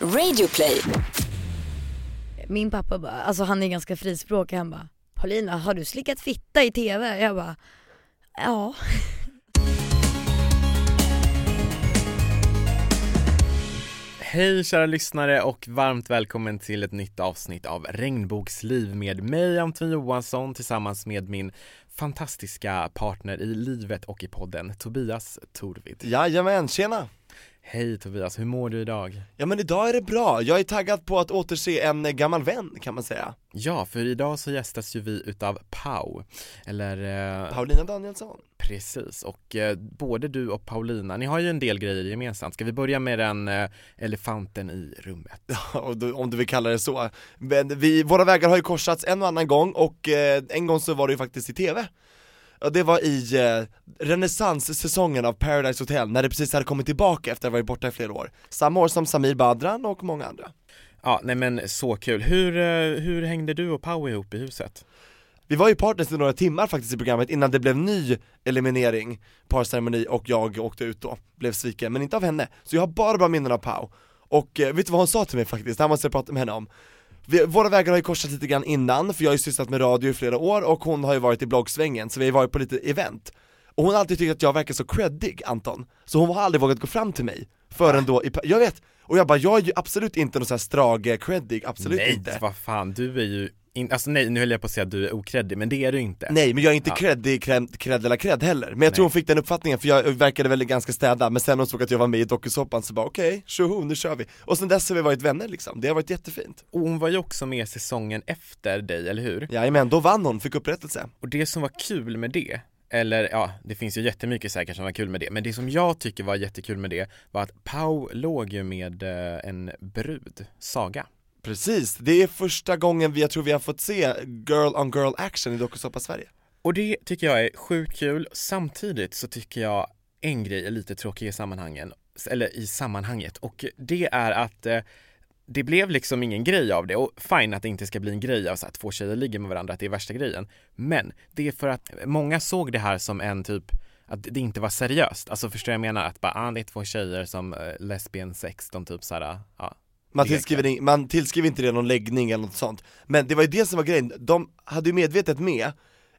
Radioplay. Min pappa bara, alltså han är ganska frispråkig, han bara Paulina har du slickat fitta i TV? Jag bara ja. Hej kära lyssnare och varmt välkommen till ett nytt avsnitt av Regnbågsliv med mig Anton Johansson tillsammans med min fantastiska partner i livet och i podden Tobias Torvid. Jajamän, tjena! Hej Tobias, hur mår du idag? Ja men idag är det bra, jag är taggad på att återse en gammal vän kan man säga. Ja, för idag så gästas ju vi utav Pau, eller eh, Paulina Danielsson. Precis, och eh, både du och Paulina, ni har ju en del grejer gemensamt. Ska vi börja med den eh, elefanten i rummet? Ja, du, om du vill kalla det så. Men vi, våra vägar har ju korsats en och annan gång och eh, en gång så var det ju faktiskt i TV Ja det var i eh, renässanssäsongen av Paradise Hotel, när det precis hade kommit tillbaka efter att ha varit borta i flera år Samma år som Samir Badran och många andra Ja, nej men så kul. Hur, eh, hur hängde du och Pau ihop i huset? Vi var ju partners i några timmar faktiskt i programmet innan det blev ny eliminering, parceremoni och jag åkte ut då, blev sviken, men inte av henne. Så jag har bara bra minnen av Pau. Och eh, vet du vad hon sa till mig faktiskt? Det här måste jag prata med henne om. Vi, våra vägar har ju korsat lite grann innan, för jag har ju sysslat med radio i flera år och hon har ju varit i bloggsvängen, så vi har varit på lite event. Och hon har alltid tyckt att jag verkar så creddig Anton, så hon har aldrig vågat gå fram till mig förrän då i, jag vet, och jag bara, jag är ju absolut inte någon sån här strage creddig, absolut nej, inte. vad fan, du är ju in, alltså nej, nu höll jag på att säga att du är okreddig, men det är du inte. Nej men jag är inte Ja. creddig, cred, cred eller cred heller, men jag tror Nej. hon fick den uppfattningen för jag verkade väl ganska städad, men sen när hon såg att jag var med i dokusåpan så bara okej, tjoho, nu kör vi. Och sen dess har vi varit vänner liksom, det har varit jättefint. Och hon var ju också med säsongen efter dig, eller hur? Jajamän, då vann hon, fick upprättelse. Och det som var kul med det, eller ja, det finns ju jättemycket säkert som var kul med det, men det som jag tycker var jättekul med det var att Pau låg ju med eh, en brud, Saga. Precis, det är första gången vi, jag tror vi har fått se girl on girl action i dokusåpa Sverige. Och det tycker jag är sjukt kul, samtidigt så tycker jag en grej är lite tråkig i sammanhangen, eller i sammanhanget, och det är att eh, det blev liksom ingen grej av det och fine att det inte ska bli en grej av så att två tjejer ligger med varandra, att det är värsta grejen. Men det är för att många såg det här som en typ att det inte var seriöst, alltså förstår jag menar? Att bara, ah, det är två tjejer som eh, lesbian sex, de typ såhär, ah, ja man tillskriver, in- man tillskriver inte det någon läggning eller något sånt. Men det var ju det som var grejen, de hade ju medvetet med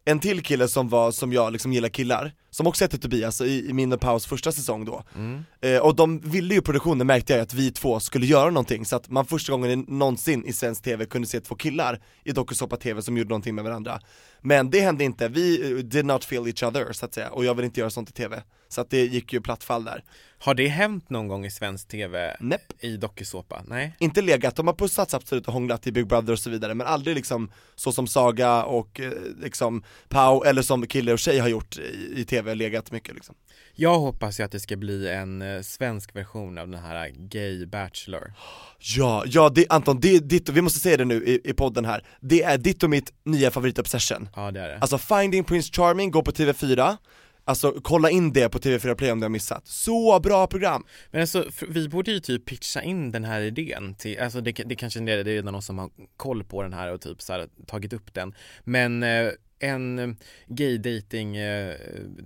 en till kille som var, som jag liksom gillar killar, som också hette Tobias i, i min och Paus första säsong då. mm. Eh, och de ville ju produktionen märkte jag att vi två skulle göra någonting, så att man första gången någonsin i svensk TV kunde se två killar i dokusåpa-TV som gjorde någonting med varandra. Men det hände inte, vi eh, did not feel each other så att säga, och jag vill inte göra sånt i TV. Så att det gick ju platt fall där. Har det hänt någon gång i svensk TV Näpp. i dokusåpa? Nej? Inte legat, de har pussats absolut och hånglat i Big Brother och så vidare, men aldrig liksom så som Saga och eh, liksom Pau, eller som kille och tjej har gjort i, i TV, legat mycket liksom. Jag hoppas ju att det ska bli en eh, svensk version av den här Gay Bachelor Ja, ja det, Anton, det är ditt, vi måste säga det nu i, i podden här, det är ditt och mitt nya favoritobsession. Ja det är det Alltså Finding Prince Charming, gå på TV4, alltså kolla in det på TV4 Play om du har missat. Så bra program! Men alltså, vi borde ju typ pitcha in den här idén till, alltså det, det kanske är det är redan någon som har koll på den här och typ så här, tagit upp den Men eh, en eh, gay dating eh,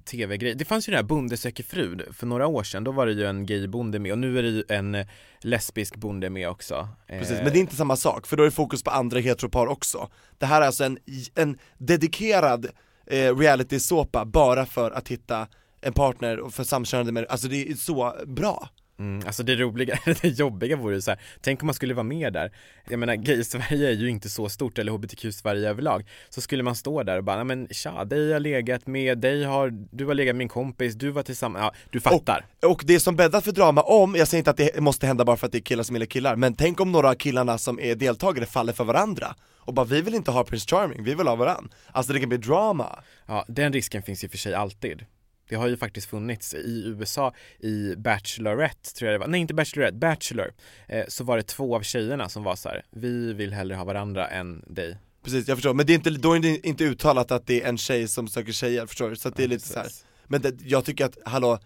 tv-grej, det fanns ju den här Bonde söker fru för några år sedan, då var det ju en gay bonde med och nu är det ju en eh, lesbisk bonde med också Precis, men det är inte samma sak, för då är det fokus på andra heteropar också. Det här är alltså en, en dedikerad eh, reality-såpa bara för att hitta en partner och för samkönade människor, alltså det är så bra. Mm, alltså det roliga, det jobbiga vore ju så här, tänk om man skulle vara med där Jag menar gay-Sverige är ju inte så stort, eller hbtq-Sverige överlag Så skulle man stå där och bara, "Nej, men tja, dig har jag legat med, dig har, du har legat med min kompis, du var tillsammans, ja du fattar Och det som bäddar för drama om, jag säger inte att det måste hända bara för att det är killar som gillar killar, men tänk om några av killarna som är deltagare faller för varandra och bara vi vill inte ha Prince Charming, vi vill ha varann. Alltså det kan bli drama. Ja, den risken finns ju för sig alltid Det har ju faktiskt funnits i USA i Bachelorette tror jag det var, nej inte Bachelorette, Bachelor eh, Så var det två av tjejerna som var så här: vi vill hellre ha varandra än dig Precis, jag förstår, men det är inte, då är det inte uttalat att det är en tjej som söker tjejer, förstår du? Så att det är lite så här. Men det, jag tycker att, hallå,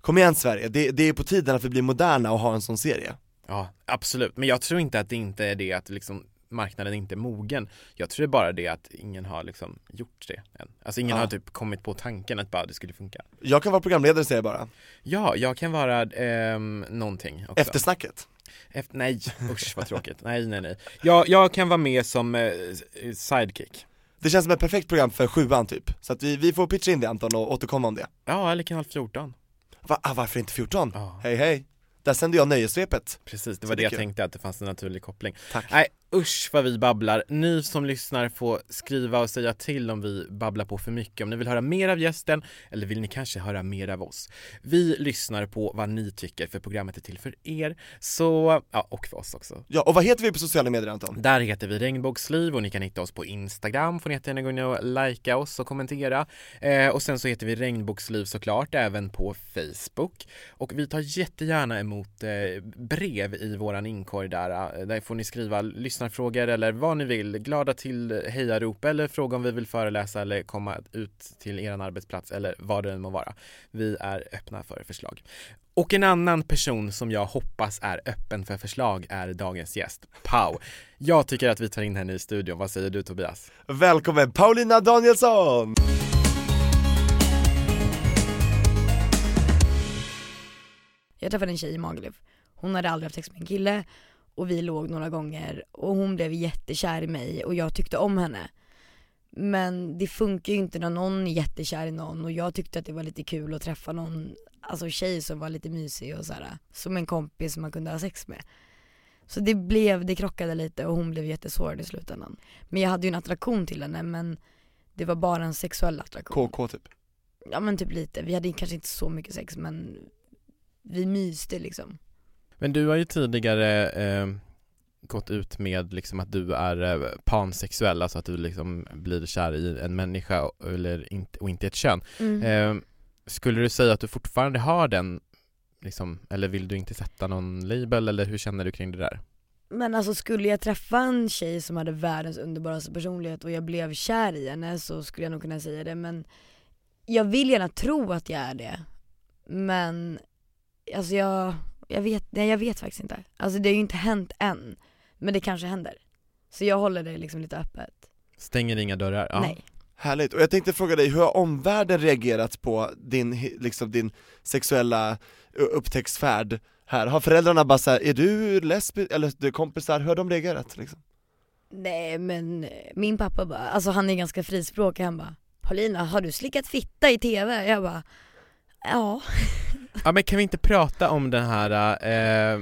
kom igen Sverige, det, det är på tiden att vi blir moderna och har en sån serie. Ja, absolut. Men jag tror inte att det inte är det att liksom marknaden inte är mogen. Jag tror det är bara det att ingen har liksom gjort det än. Alltså ingen Ja. har typ kommit på tanken att bara det skulle funka. Jag kan vara programledare säger jag bara, Ja, jag kan vara ehm, någonting också. eftersnacket. Efter, nej, usch vad tråkigt. Nej, nej, nej. Jag, jag kan vara med som eh, sidekick. Det känns som ett perfekt program för sjuan typ, så att vi, vi får pitcha in det Anton och återkomma om det Ja, eller kanal 14. Va, ah, varför inte 14? Ja, Hej hej! Där sänder jag nöjesvepet precis. Det Så var det det jag kul. tänkte, att det fanns en naturlig koppling. Tack Nej, usch vad vi babblar. Ni som lyssnar får skriva och säga till om vi babblar på för mycket. Om ni vill höra mer av gästen eller vill ni kanske höra mer av oss. Vi lyssnar på vad ni tycker för programmet är till för er. Så, ja, och för oss också. Ja, och vad heter vi på sociala medier Anton? Där heter vi Regnbågsliv och ni kan hitta oss på Instagram, får ni jättegärna gå in och likea oss och kommentera. Eh, och sen så heter vi Regnbågsliv såklart, även på Facebook. Och vi tar jättegärna emot eh, brev i våran inkorg där. Eh, Där får ni skriva lyssnarfrågor eller vad ni vill, glada till hejarop eller fråga om vi vill föreläsa eller komma ut till er arbetsplats eller vad det än må vara. Vi är öppna för förslag. Och en annan person som jag hoppas är öppen för förslag är dagens gäst, Pau. Jag tycker att vi tar in henne i studion, vad säger du Tobias? Välkommen Paulina Danielsson! Jag träffade en tjej i Magaluf. Hon hade aldrig haft sex med en kille och vi låg några gånger och hon blev jättekär i mig och jag tyckte om henne. Men det funkar ju inte när någon är jättekär i någon och jag tyckte att det var lite kul att träffa någon alltså tjej som var lite mysig och sådär. Som en kompis som man kunde ha sex med. Så det blev, det krockade lite och hon blev jättesårad i slutändan. Men jag hade ju en attraktion till henne men det var bara en sexuell attraktion. KK typ Ja men typ lite, vi hade kanske inte så mycket sex men vi myste liksom. Men du har ju tidigare eh, gått ut med liksom att du är eh, pansexuell, alltså att du liksom blir kär i en människa och- eller inte, och inte ett kön. Mm. Eh, skulle du säga att du fortfarande har den, liksom, eller vill du inte sätta någon label eller hur känner du kring det där? Men alltså skulle jag träffa en tjej som hade världens underbaraste personlighet och jag blev kär i henne så skulle jag nog kunna säga det men jag vill gärna tro att jag är det. Men alltså jag, jag vet, nej jag vet faktiskt inte. Alltså det har ju inte hänt än. Men det kanske händer. Så jag håller det liksom lite öppet. Stänger inga dörrar? Ja. Nej. Härligt, och jag tänkte fråga dig, hur har omvärlden reagerat på din, liksom din sexuella upptäcktsfärd här? Har föräldrarna bara såhär, är du lesbisk, eller du kompisar, hur har de reagerat liksom? Nej men eh, min pappa bara, alltså han är ganska frispråkig, han bara Paulina har du slickat fitta i TV? Jag bara Ja. Ja men kan vi inte prata om den här eh,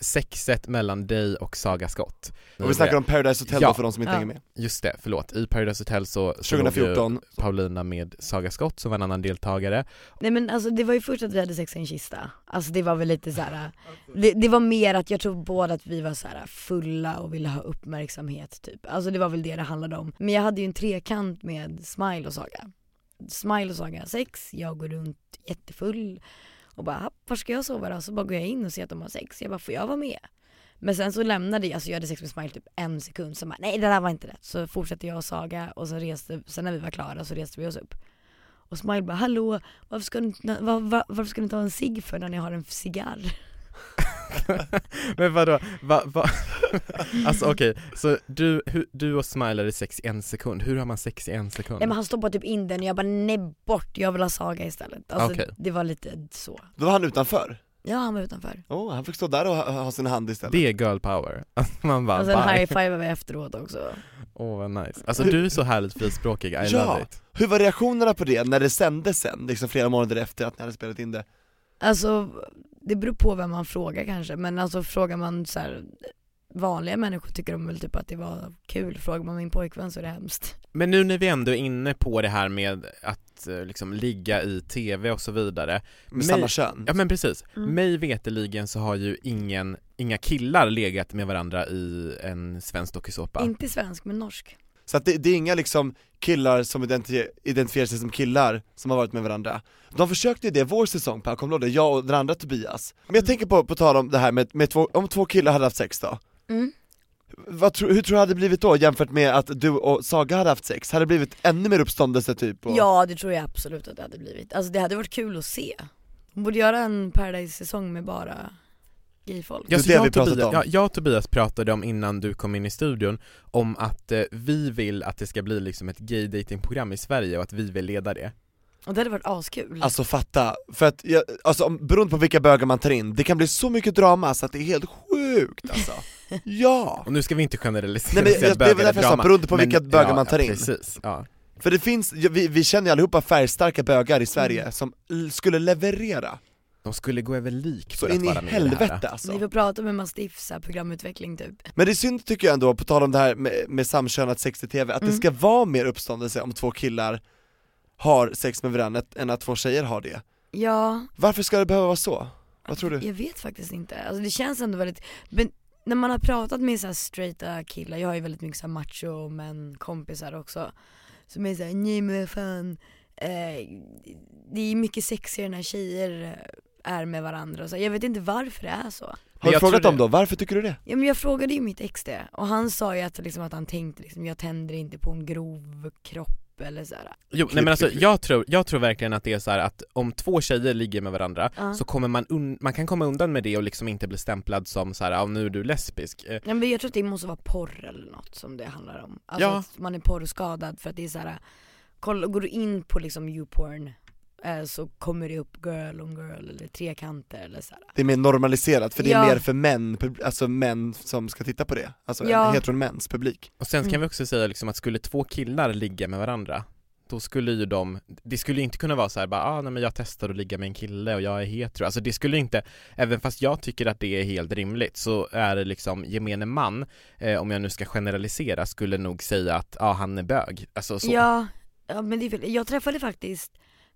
sexet mellan dig och Saga Scott? Och vi snackar om Paradise Hotel Ja. då för de som inte Ja. hänger med Just det, förlåt. I Paradise Hotel så, så låg ju 2014, Paulina med Saga Scott som var en annan deltagare. Nej men alltså det var ju först att vi hade sex i en kista, alltså det var väl lite så här. Det, det var mer att jag tror båda att vi var så här fulla och ville ha uppmärksamhet typ. Alltså det var väl det det handlade om. Men jag hade ju en trekant med Smile och Saga. Smile och Saga sex, jag går runt jättefull och bara ah, var ska jag sova då? Så bara går jag in och ser att de har sex, jag bara får jag vara med? Men sen så lämnade jag, alltså jag hade sex med Smile typ en sekund, så bara nej det där var inte rätt. Så fortsatte jag och Saga och så reste, sen när vi var klara så reste vi oss upp. Och Smile bara hallå, varför ska, ni, inte- var, var, varför ska ni ta en cigg för när ni har en cigarr? Men vadå, va, va? alltså okej, så du, hu, du och Smile hade sex i en sekund, hur har man sex i en sekund? Nej men han stoppade typ in den och jag bara nej bort, jag vill ha Saga istället. Alltså Okej. det var lite så. då var han utanför? Ja han var utanför. Åh, han fick stå där och ha, ha sin hand istället Det är girl power, alltså man bara Och sen bye. high five vi efteråt också. Åh vad nice. Alltså du är så härligt frispråkig, I Ja. love it. Hur var reaktionerna på det när det sändes sen, liksom flera månader efter att ni hade spelat in det? Alltså det beror på vem man frågar kanske, men alltså frågar man så här, vanliga människor tycker de väl typ att det var kul, frågar man min pojkvän så är det hemskt. Men nu när vi ändå är inne på det här med att eh, liksom ligga i TV och så vidare Med Men- samma kön? Ja men precis, Mm. mig veteligen så har ju ingen, inga killar legat med varandra i en svensk dokusåpa Inte svensk men norsk. Så att det, det är inga liksom killar som identi- identifierar sig som killar som har varit med varandra De försökte ju det vår säsong Per, kommer du? Jag och den andra Tobias Men jag tänker på, på tal om det här med, med två, om två killar hade haft sex då Mm. Vad hur tror du det hade blivit då jämfört med att du och Saga hade haft sex? Hade det blivit ännu mer uppståndelse typ? Och... Ja det tror jag absolut att det hade blivit. Alltså det hade varit kul att se. Hon borde göra en Paradise-säsong med bara gayfolk. Ja, Det är så det jag, vi Tobias, om. ja, jag och Tobias pratade om innan du kom in i studion om att eh, vi vill att det ska bli liksom ett gay datingprogram i Sverige och att vi vill leda det Och det hade varit askul. Alltså fatta, för att, jag, alltså om- beroende på vilka bögar man tar in, det kan bli så mycket drama så att det är helt sjukt alltså Ja! Och nu ska vi inte generalisera Nej, men jag- att det är bögar därför jag sa, beroende på Men- vilka bögar ja, man tar ja, in. Precis, ja. För det finns, vi, vi känner ju allihopa färgstarka bögar i Sverige Mm. som skulle leverera, De skulle gå över lik så för att in i vara med i det här. helvete alltså Ni får prata med Mastiff, så här, programutveckling typ. Men det är synd tycker jag ändå, på tal om det här med, med samkönat sex i TV, att det Mm. ska vara mer uppståndelse om två killar har sex med varandra än att två tjejer har det. Ja, Varför ska det behöva vara så? Vad tror du? jag vet faktiskt inte. Alltså det känns ändå väldigt, men när man har pratat med så här straighta killar, jag har ju väldigt mycket så här macho men kompisar också. Som är såhär, nej men vad fan, eh, det är mycket sexigare när tjejer är med varandra och så. Jag vet inte varför det är så. Har jag du frågat dem då, varför tycker du det? Ja men jag frågade ju mitt ex det, och han sa ju att, liksom, att han tänkte liksom, jag tänder inte på en grov kropp eller såhär. Jo, Klipp, nej men alltså jag tror, jag tror verkligen att det är så här att om två tjejer ligger med varandra Ja. så kommer man, un- man kan komma undan med det och liksom inte bli stämplad som så här, nu är du lesbisk. Eh, Ja, men jag tror att det måste vara porr eller något som det handlar om. Alltså Ja. att man är porrskadad för att det är så här. Kolla, går du in på liksom YouPorn eh, så kommer det upp girl on girl eller trekanter eller så här. Det är mer normaliserat, för det är Ja. mer för män, alltså män som ska titta på det, alltså Ja. heteromäns publik Och sen kan Mm. vi också säga liksom att skulle två killar ligga med varandra då skulle ju de, det skulle ju inte kunna vara så här bara, ah, nej men jag testar att ligga med en kille och jag är hetero, alltså det skulle inte, även fast jag tycker att det är helt rimligt så är det liksom gemene man, eh, om jag nu ska generalisera, skulle nog säga att, ja ah, han är bög, alltså så. Ja, ja men det är. Jag träffade faktiskt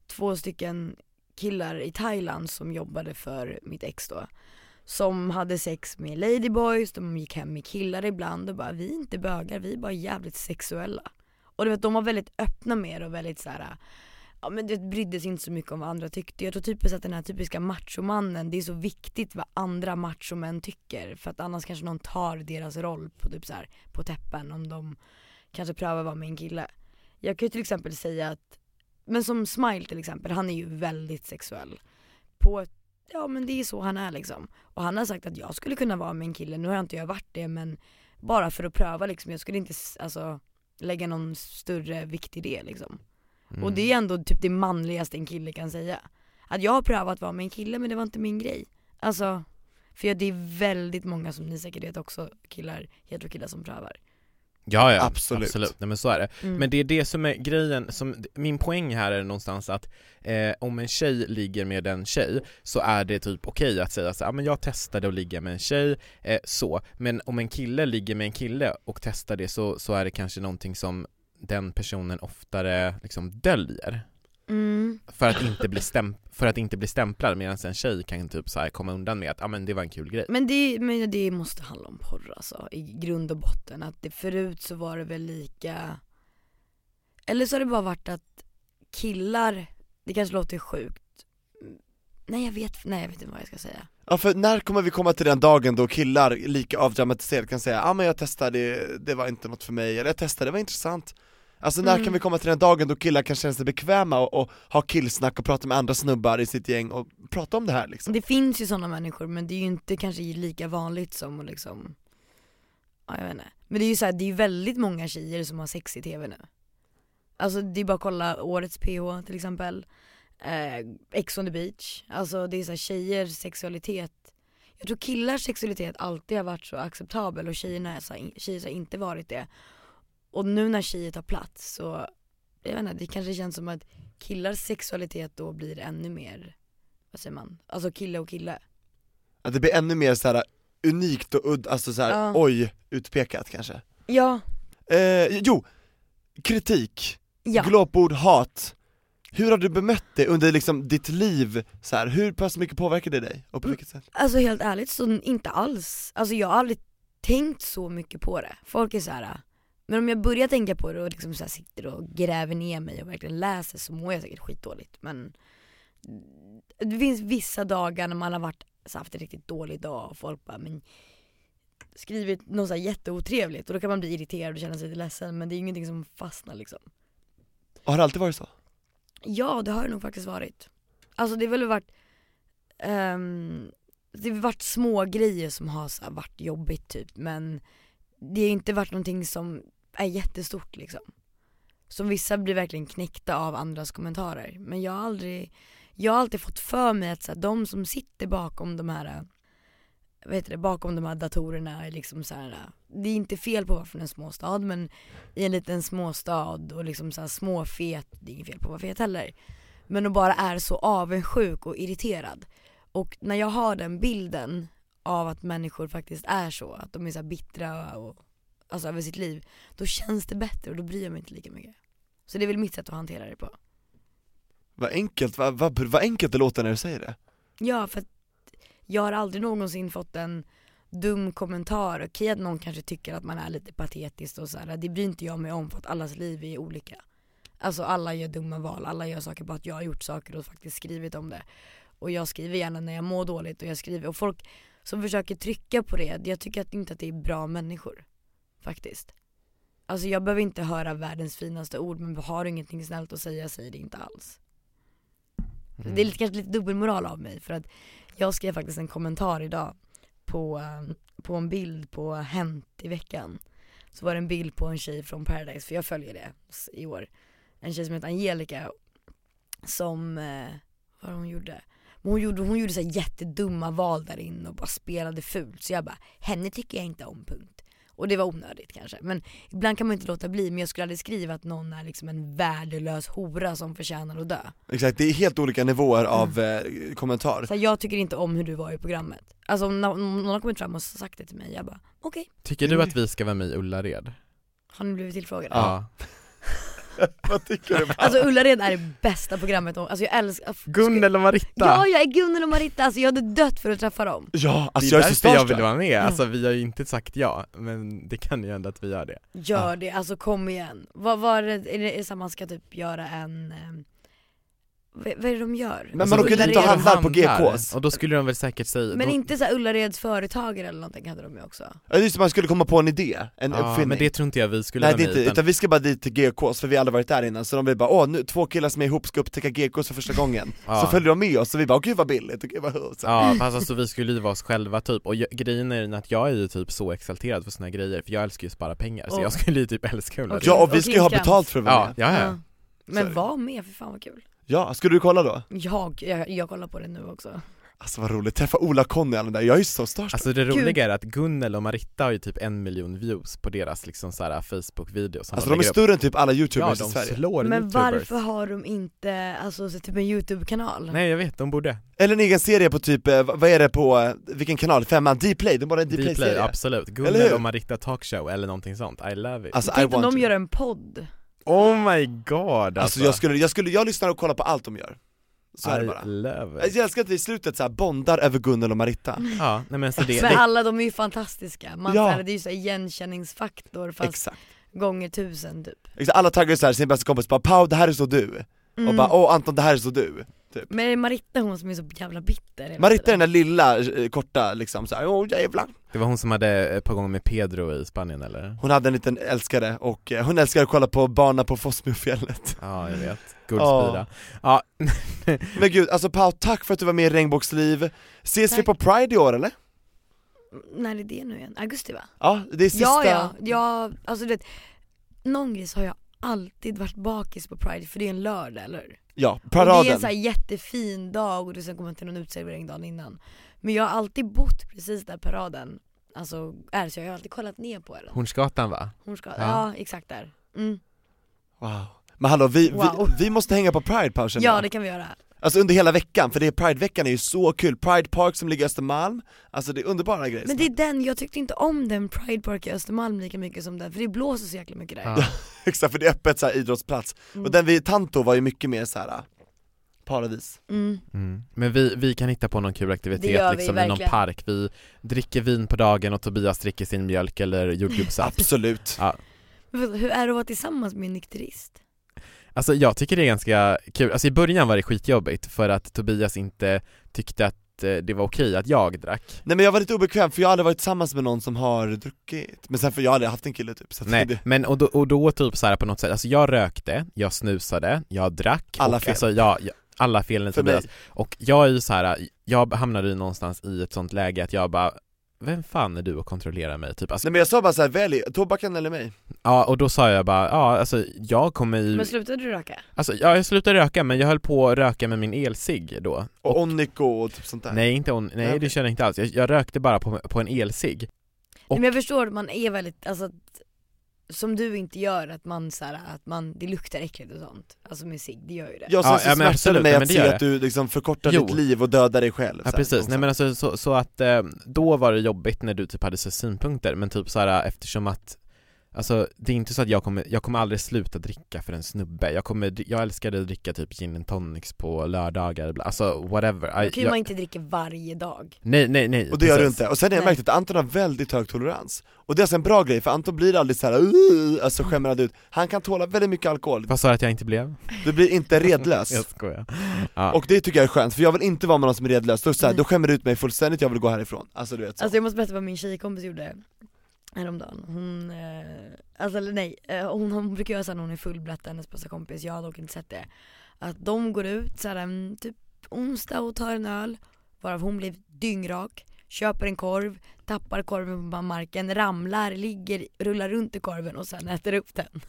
två stycken killar i Thailand som jobbade för mitt ex då. Som hade sex med ladyboys, de gick hem med killar ibland och bara vi är inte bögar, vi är bara jävligt sexuella. Och du vet de var väldigt öppna med det och väldigt så här. Ja men det brydde sig inte så mycket om vad andra tyckte. Jag tror typiskt att den här typiska machomannen, det är så viktigt vad andra machomän tycker. För att annars kanske någon tar deras roll på typ så här, på täppen om de kanske prövar vara med en kille. Jag kan ju till exempel säga att, men som Smile till exempel, han är ju väldigt sexuell. På ett, ja men det är så han är liksom. Och han har sagt att jag skulle kunna vara med en kille, nu har jag inte jag varit det men bara för att pröva liksom, jag skulle inte alltså lägga någon större vikt i det liksom. Mm. Och det är ändå typ det manligaste en kille kan säga. Att jag har prövat vara med en kille men det var inte min grej. Alltså, för det är väldigt många som ni säkert vet också, killar, heterokillar som prövar. Ja, ja, Absolut. absolut. Nej men så är det. Mm. Men det är det som är grejen, som, min poäng här är någonstans att eh, om en tjej ligger med en tjej så är det typ okej att säga så ja men jag testade att ligga med en tjej, eh, så, men om en kille ligger med en kille och testar det så, så är det kanske någonting som den personen oftare liksom döljer Mm. för att inte bli, stämp- för att inte bli stämplad medan en tjej kan typ så här komma undan med att ja men det var en kul grej. Men det, men det måste handla om porr alltså, i grund och botten. Att det, förut så var det väl lika, eller så har det bara varit att killar, det kanske låter sjukt, nej jag vet, nej jag vet inte vad jag ska säga. Ja för när kommer vi komma till den dagen då killar lika avdramatiserat kan säga ja ah, men jag testade, det, det var inte något för mig, eller jag testade, det var intressant Alltså när Mm. kan vi komma till den dagen då killar kan känna sig bekväma och, och ha killsnack och prata med andra snubbar i sitt gäng och prata om det här liksom? Det finns ju sådana människor men det är ju inte kanske lika vanligt som att liksom, ja jag vet inte. Men det är ju så här, det är ju väldigt många tjejer som har sex i tv nu. Alltså det är bara att kolla årets PH till exempel, eh, Ex on the beach, alltså det är så här, tjejers sexualitet jag tror killars sexualitet alltid har varit så acceptabel och tjejerna tjejer har inte varit det. Och nu när tjejer tar plats så, jag vet inte, det kanske känns som att killars sexualitet då blir ännu mer, vad säger man, alltså kille och kille. Att det blir ännu mer så här unikt och udd, alltså så här, Ja. oj, utpekat kanske Ja, eh, Jo, kritik, ja. glåpord, hat Hur har du bemött det under liksom ditt liv? Så här, hur pass mycket påverkar det dig? Och på vilket sätt? Alltså helt ärligt så inte alls. Alltså jag har aldrig tänkt så mycket på det. Folk är så här. Men om jag börjar tänka på det och liksom så här sitter och gräver ner mig och verkligen läser så mår jag säkert skitdåligt. Men det finns vissa dagar när man har varit, så haft en riktigt dålig dag och folk bara men skrivit något så här jätteotrevligt och då kan man bli irriterad och känna sig lite ledsen men det är ingenting som fastnar liksom. Har det alltid varit så? Ja det har det nog faktiskt varit. Alltså det har väl varit, ehm, det har varit små grejer som har så varit jobbigt typ men det har inte varit någonting som är jättestort liksom. Som vissa blir verkligen knäckta av andras kommentarer. Men jag har aldrig, jag har alltid fått för mig att så här, de som sitter bakom de här eh, vad heter det, bakom de här datorerna är liksom så här, eh, det är inte fel på att vara från en småstad men i en liten småstad och liksom så här småfet, det är inget fel på att vara fet heller. Men att bara är så avundsjuk och irriterad. Och när jag har den bilden av att människor faktiskt är så, att de är så bittra och, alltså över sitt liv, då känns det bättre och då bryr jag mig inte lika mycket. Så det är väl mitt sätt att hantera det på. Vad enkelt, vad, vad, vad enkelt det låter när du säger det Ja, för att jag har aldrig någonsin fått en dum kommentar, okej att någon kanske tycker att man är lite patetisk och så här, det bryr inte jag mig om för att allas liv är olika. Alltså alla gör dumma val, alla gör saker på att jag har gjort saker och faktiskt skrivit om det. Och jag skriver gärna när jag mår dåligt och jag skriver, och folk som försöker trycka på det, jag tycker att inte att det är bra människor. Faktiskt. Alltså jag behöver inte höra världens finaste ord men har du ingenting snällt att säga, säg det inte alls. Mm. Det är lite, kanske lite dubbelmoral av mig för att jag skrev faktiskt en kommentar idag på, på en bild på Hänt i veckan. Så var det en bild på en tjej från Paradise, för jag följer det i år. En tjej som heter Angelica som, eh, vad hon gjorde? Men hon gjorde, hon gjorde så jättedumma val där inne och bara spelade fult. Så jag bara, henne tycker jag inte om punkt. Och det var onödigt kanske. Men ibland kan man inte låta bli, men jag skulle aldrig skriva att någon är liksom en värdelös hora som förtjänar att dö. Exakt, det är helt olika nivåer av eh, kommentar Så här, jag tycker inte om hur du var i programmet. Alltså om nå- om någon har kommit fram och sagt det till mig, jag bara okej, Tycker du att vi ska vara med i Ullared? har ni blivit tillfrågade? Ja. Vad tycker du? Alltså Ullared är det bästa programmet, alltså jag älskar Gunnel och Maritta! Ja jag är Gunnel och Marita, alltså jag hade dött för att träffa dem. Ja, alltså det är jag är så jag vill vara med, alltså vi har ju inte sagt ja, men det kan ju hända att vi gör det. Gör det, alltså kom igen. Vad var det, är det, är det så att man ska typ göra en, eh, vad, är det de gör? Men man åker dit och handlar på GKs Och då skulle de väl säkert säga Men då, inte så här Ullareds företagare eller någonting hade de ju också. Ja just det, man skulle komma på en idé, en Ja, uppfinning. men det tror inte jag vi skulle Nej det inte, utan, utan vi ska bara dit till GKs för vi har aldrig varit där innan, så de vill bara åh nu, två killar som är ihop ska upptäcka GKs för första gången. Ja. Så följer de med oss och vi bara åh gud vad billigt, och gud vad så. Ja fast alltså vi skulle ju vara oss själva typ, och jag, grejen är att jag är ju typ så exalterad för såna grejer, för jag älskar ju att spara pengar, så jag skulle ju typ älska Ullared. Ja och vi ska ju ha betalt för att vara Ja, med. ja, ja. Är Men var med, för fan vad kul Ja, ska du kolla då? Jag, jag, jag kollar på det nu också Alltså vad roligt, träffa Ola Conny och alla där, jag är ju så starstruck Alltså det Gud. roliga är att Gunnel och Maritta har ju typ en miljon views på deras liksom såhär Facebook-videos Alltså de är lägger upp. större än typ alla Ja youtubers i de Sverige slår Men youtubers varför har de inte, alltså så typ en youtube-kanal? Nej jag vet, de borde Eller en egen serie på typ, eh, vad är det på, eh, vilken kanal? Femman? Dplay, de borde en Dplay, Dplay-serie absolut, Eller Gunnel och Maritta talkshow eller någonting sånt, I love it Alltså I Tänk om want de to. gör en podd Oh my god Alltså jag skulle, jag skulle, jag lyssnar och kollar på allt de gör. Så är det bara. love it. Jag älskar att vi i slutet så här bondar över Gunnel och Maritta. Ja, nej men så det, Men det alla de är ju fantastiska, man, Ja. så här, det är ju så här igenkänningsfaktor fast Exakt, gånger tusen typ. Exakt. alla taggar så här sin bästa kompis bara 'Pau det här är så du' och Mm. bara 'Åh Anton det här är så du' Men är det Maritta hon som är så jävla bitter Maritta är den där lilla, eh, korta liksom såhär, åh jävlar det var hon som hade eh, på gång med Pedro i Spanien eller? Hon hade en liten älskare och eh, hon älskar att kolla på Barna på Fossmofjället Ja jag vet, guldspira Ja, Men gud, alltså Pau tack för att du var med i Regnbågsliv Ses vi Tack. på Pride i år eller? När är det nu igen? Augusti va? Ja, det är sista Ja ja, ja, alltså du vet Någon grej så har jag alltid varit bakis på Pride för det är en lördag eller hur? Ja, Och det är paraden en så här jättefin dag och du sen kommer till någon uteservering dagen innan Men jag har alltid bott precis där paraden Alltså är så jag har alltid kollat ner på den Hornsgatan va? Hon ska, Ja. ja. exakt där mm. Wow Men hallå, vi, Wow. vi, vi måste hänga på Pride Pau känner Ja det kan vi göra Alltså under hela veckan, för det är Pride-veckan är ju så kul, Pride Park som ligger i Östermalm, alltså det är underbara grejer Men det är den, jag tyckte inte om den Pride Park i Östermalm lika mycket som den, för det blåser så jäkla mycket där Ja. Exakt, för det är öppet så här idrottsplats, Mm. och den vid Tanto var ju mycket mer så här paradis Mm. Mm. Men vi, vi kan hitta på någon kul aktivitet liksom i någon verkligen. park, vi dricker vin på dagen och Tobias dricker sin mjölk eller jordgubbssaft Absolut Men vad- Hur är det att vara tillsammans med en nykterist? Alltså jag tycker det är ganska kul, alltså i början var det skitjobbigt för att Tobias inte tyckte att eh, det var okej att jag drack. Nej men jag var lite obekväm för jag har aldrig varit tillsammans med någon som har druckit, men sen för jag har aldrig haft en kille typ så att Nej, det, men och då, och då typ så här på något sätt, alltså jag rökte, jag snusade, jag drack Alla och, fel. Alltså jag, jag, alla felen för Tobias. Mig, Och jag är ju så här, jag hamnade ju någonstans i ett sånt läge att jag bara vem fan är du att kontrollera mig? Typ, alltså, Nej men jag sa bara såhär, välj tobaken eller mig ja, och då sa jag bara, ja alltså jag kommer i, Men slutade du röka? alltså ja, jag slutade röka men jag höll på att röka med min elcigg då Och Onico och typ sånt där Nej inte on, nej Nej, okej. det kände jag inte alls, jag, jag rökte bara på, på en elcigg Och- Men jag förstår, man är väldigt, alltså som du inte gör, att man så här, att man, det luktar äckligt och sånt. Alltså med cigg, det gör ju det. Ja, ja, så ja, men absolut, mig nej, men att det se att du liksom förkortar Jo. ditt liv och dödar dig själv Ja så här, precis, nej men alltså så, så att eh, då var det jobbigt när du typ hade så synpunkter men typ så här eftersom att Alltså det är inte så att jag kommer, jag kommer aldrig sluta dricka för en snubbe, jag kommer, jag älskade att dricka typ gin and tonics på lördagar, alltså whatever. Då kan ju jag, man inte dricka varje dag. Nej nej nej Och det gör du inte, och sen har jag märkt att Anton har väldigt hög tolerans. Och det är alltså en bra grej, för Anton blir aldrig såhär uh, alltså skämrad ut. Han kan tåla väldigt mycket alkohol, Vad sa du att jag inte blev? du blir inte redlös. Jag skojar. Ja. Och det tycker jag är skönt, för jag vill inte vara med någon som är redlös, då, så här, Nej. då skämmer det ut mig fullständigt, jag vill gå härifrån. Alltså du vet så. Alltså jag måste berätta vad min tjejkompis gjorde häromdagen. Hon, eh, alltså eller nej, eh, hon, hon brukar göra såhär när hon är full, berätta hennes bästa kompis, jag har dock inte sett det. Att de går ut såhär en typ onsdag och tar en öl, varav hon blir dyngrak, köper en korv, tappar korven på marken, ramlar, ligger, rullar runt i korven och sen äter upp den.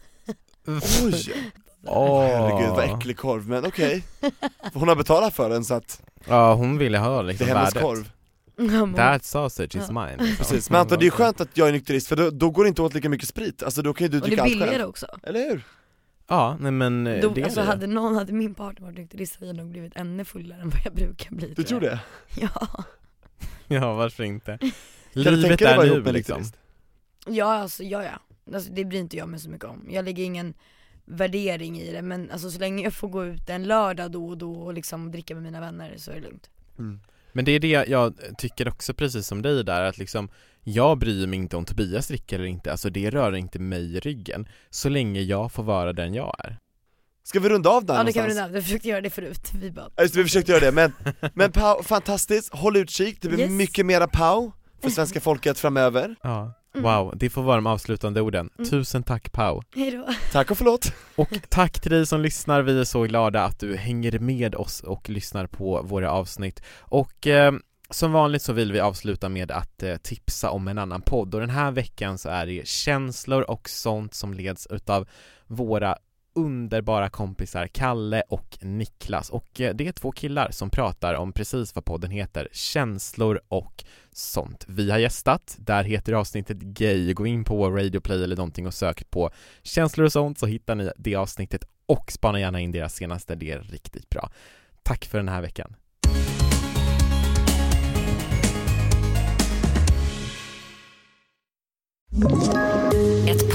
Oj! Åh. Herregud vad äcklig korv, men okej Hon har betalat för den så att Ja hon ville ha det liksom är hennes värdet korv That sausage is mine liksom. Precis, men Anton det är skönt att jag är nykterist för då, då går det inte åt lika mycket sprit, alltså då kan ju du Och det dricka är allt billigare själv också. Eller hur? Ja, nej men eh, Då, det är alltså det. hade någon, hade min partner varit nykterist hade jag nog blivit ännu fullare än vad jag brukar bli Du tror det? Ja. Ja varför inte? Kan du Livet tänka dig är vara nu ihop med en liksom nykterist? Ja alltså, ja ja. Alltså, det bryr inte jag mig så mycket om. Jag lägger ingen värdering i det men alltså så länge jag får gå ut en lördag då och då och liksom dricka med mina vänner så är det lugnt. Mm. Men det är det jag tycker också precis som dig där att liksom Jag bryr mig inte om Tobias dricker eller inte, alltså det rör inte mig i ryggen Så länge jag får vara den jag är Ska vi runda av där Ja det kan vi någonstans? nämna, jag försökte göra det förut. Vi bara, just vi försökte göra det, men, men Pau, fantastiskt, håll utkik, det blir Yes. mycket mera Pau för svenska folket framöver Ja, Mm. wow, det får vara de avslutande orden. Mm. Tusen tack Pau! hejdå. Tack och förlåt! Och tack till dig som lyssnar, vi är så glada att du hänger med oss och lyssnar på våra avsnitt. Och eh, som vanligt så vill vi avsluta med att eh, tipsa om en annan podd och den här veckan så är det känslor och sånt som leds utav våra underbara kompisar Kalle och Niklas och eh, det är två killar som pratar om precis vad podden heter, känslor och sånt. Vi har gästat, där heter avsnittet Gay, gå in på Radioplay eller någonting och sök på känslor och sånt så hittar ni det avsnittet och spana gärna in deras senaste, det är riktigt bra. Tack för den här veckan.